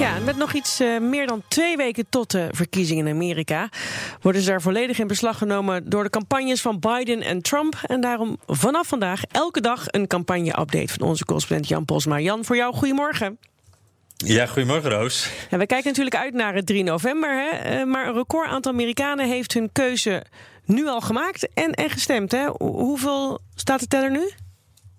Ja, met nog iets uh, meer dan twee weken tot de verkiezingen in Amerika worden ze daar volledig in beslag genomen door de campagnes van Biden en Trump. En daarom vanaf vandaag elke dag een campagne-update van onze correspondent Jan Posma. Jan, voor jou goedemorgen. Ja, goedemorgen Roos. Ja, we kijken natuurlijk uit naar het 3 november. Hè? Uh, maar een record aantal Amerikanen heeft hun keuze nu al gemaakt en, en gestemd. Hè? Hoeveel staat de teller nu?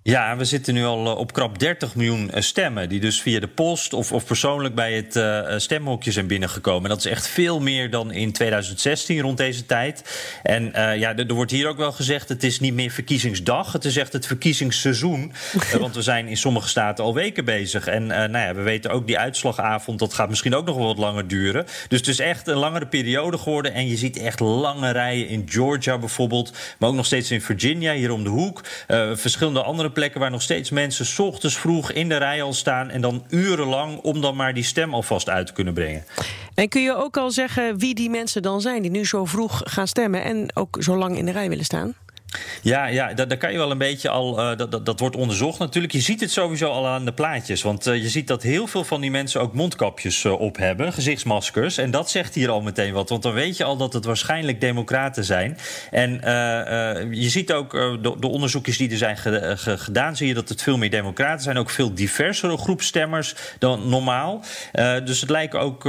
Ja, we zitten nu al eh, op krap 30 miljoen eh, stemmen. Die dus via de post of, of persoonlijk bij het uh, stemhokje zijn binnengekomen. En dat is echt veel meer dan in 2016 rond deze tijd. En uh, ja, er, wordt hier ook wel gezegd: het is niet meer verkiezingsdag. Het is echt het verkiezingsseizoen. want we zijn in sommige staten al weken bezig. En nou ja, we weten ook die uitslagavond, dat gaat misschien ook nog wel wat langer duren. Dus het is echt een langere periode geworden. En je ziet echt lange rijen in Georgia bijvoorbeeld. Maar ook nog steeds in Virginia, hier om de hoek. verschillende andere plekken waar nog steeds mensen s ochtends vroeg in de rij al staan en dan urenlang om dan maar die stem alvast uit te kunnen brengen. En kun je ook al zeggen wie die mensen dan zijn die nu zo vroeg gaan stemmen en ook zo lang in de rij willen staan? Ja, ja daar, kan je wel een beetje al. Uh, dat, dat, dat, wordt onderzocht natuurlijk. Je ziet het sowieso al aan de plaatjes. Want uh, je ziet dat heel veel van die mensen ook mondkapjes uh, op hebben, gezichtsmaskers. En dat zegt hier al meteen wat. Want dan weet je al dat het waarschijnlijk Democraten zijn. En je ziet ook de, de, onderzoekjes die er zijn ge, ge, gedaan, zie je dat het veel meer Democraten zijn. Ook veel diversere groep stemmers dan normaal. dus het lijken ook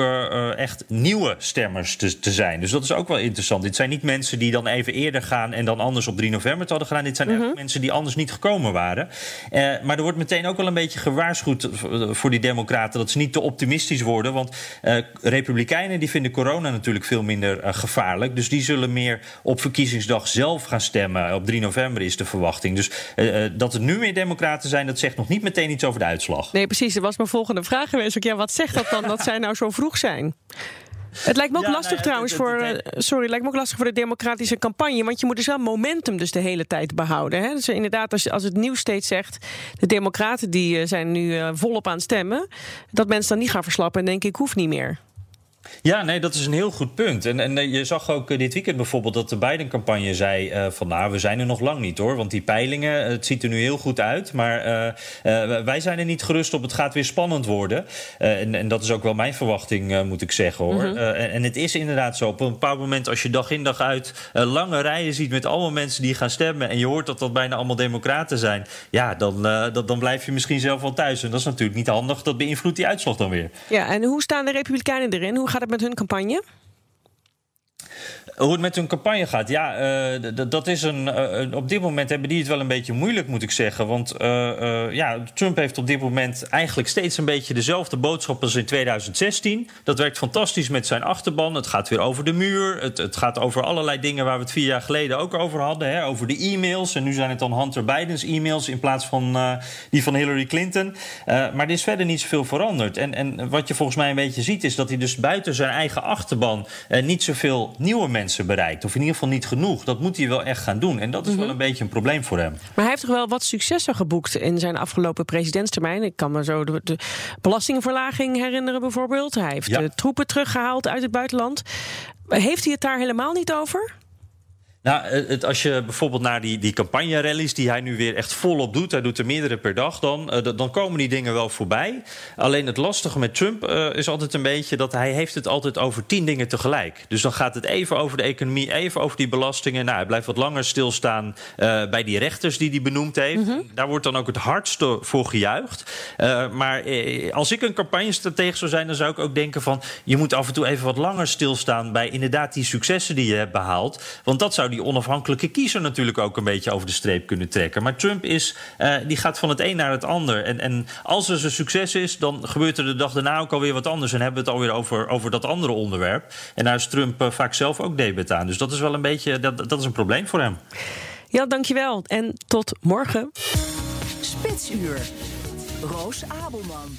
echt nieuwe stemmers te, te, zijn. Dus dat is ook wel interessant. Dit zijn niet mensen die dan even eerder gaan en dan anders op 3 november hadden gedaan. Dit zijn mm -hmm. mensen die anders niet gekomen waren. Uh, maar er wordt meteen ook wel een beetje gewaarschuwd voor die democraten... dat ze niet te optimistisch worden. Want uh, republikeinen die vinden corona natuurlijk veel minder uh, gevaarlijk. Dus die zullen meer op verkiezingsdag zelf gaan stemmen. Op 3 november is de verwachting. Dus dat het nu meer democraten zijn... dat zegt nog niet meteen iets over de uitslag. Nee, precies. Dat was mijn volgende vraag geweest. Ook, ja, wat zegt dat dan dat zij nou zo vroeg zijn? Het lijkt me ook ja, lastig nou trouwens voor. Het, sorry, het lijkt me ook lastig voor de democratische campagne. Want je moet dus wel momentum dus de hele tijd behouden. Hè? Dus inderdaad, als, als het nieuws steeds zegt. De democraten die zijn nu uh, volop aan het stemmen. Dat mensen dan niet gaan verslappen en denken ik hoef niet meer. Ja, nee, dat is een heel goed punt. En, en je zag ook dit weekend bijvoorbeeld dat de Biden-campagne zei... Uh, van nou, we zijn er nog lang niet hoor. Want die peilingen, het ziet er nu heel goed uit. Maar uh, uh, wij zijn er niet gerust op. Het gaat weer spannend worden. En, en, dat is ook wel mijn verwachting, moet ik zeggen hoor. Mm -hmm. en, en, het is inderdaad zo. Op een bepaald moment, als je dag in dag uit lange rijen ziet... met allemaal mensen die gaan stemmen... en je hoort dat dat bijna allemaal democraten zijn... ja, dan, dat, dan blijf je misschien zelf wel thuis. En dat is natuurlijk niet handig. Dat beïnvloedt die uitslag dan weer. Ja, en hoe staan de Republikeinen erin? Hoe gaat het met hun campagne? Hoe het met hun campagne gaat, ja, uh, dat is een. Uh, op dit moment hebben die het wel een beetje moeilijk, moet ik zeggen. Want uh, ja, Trump heeft op dit moment eigenlijk steeds een beetje dezelfde boodschap als in 2016. Dat werkt fantastisch met zijn achterban. Het gaat weer over de muur. Het, het gaat over allerlei dingen waar we het vier jaar geleden ook over hadden. Hè, over de e-mails. En nu zijn het dan Hunter Biden's e-mails in plaats van die van Hillary Clinton. maar er is verder niet zoveel veranderd. En, en wat je volgens mij een beetje ziet, is dat hij dus buiten zijn eigen achterban niet zoveel nieuwe mensen bereikt. Of in ieder geval niet genoeg. Dat moet hij wel echt gaan doen. En dat is mm -hmm. wel een beetje een probleem voor hem. Maar hij heeft toch wel wat successen geboekt in zijn afgelopen presidentstermijn. Ik kan me zo de, de belastingverlaging herinneren bijvoorbeeld. Hij heeft ja. de troepen teruggehaald uit het buitenland. Heeft hij het daar helemaal niet over? Nou, het, als je bijvoorbeeld naar die, die campagne-rallies die hij nu weer echt volop doet, hij doet er meerdere per dag, dan, uh, dan komen die dingen wel voorbij. Alleen het lastige met Trump uh, is altijd een beetje dat hij heeft het altijd over tien dingen tegelijk. Dus dan gaat het even over de economie, even over die belastingen. Nou, hij blijft wat langer stilstaan uh, bij die rechters die hij benoemd heeft. Mm -hmm. Daar wordt dan ook het hardste voor gejuicht. maar als ik een campagne-stratege zou zijn, dan zou ik ook denken van je moet af en toe even wat langer stilstaan bij inderdaad die successen die je hebt behaald. Want dat zou die onafhankelijke kiezer natuurlijk ook een beetje over de streep kunnen trekken. Maar Trump is, uh, die gaat van het een naar het ander. En, en als er zijn succes is, dan gebeurt er de dag daarna ook alweer wat anders. En hebben we het alweer over, over dat andere onderwerp. En daar is Trump uh, vaak zelf ook debet aan. Dus dat is wel een beetje, dat, dat is een probleem voor hem. Ja, dankjewel. En tot morgen. Spitsuur. Roos Abelman.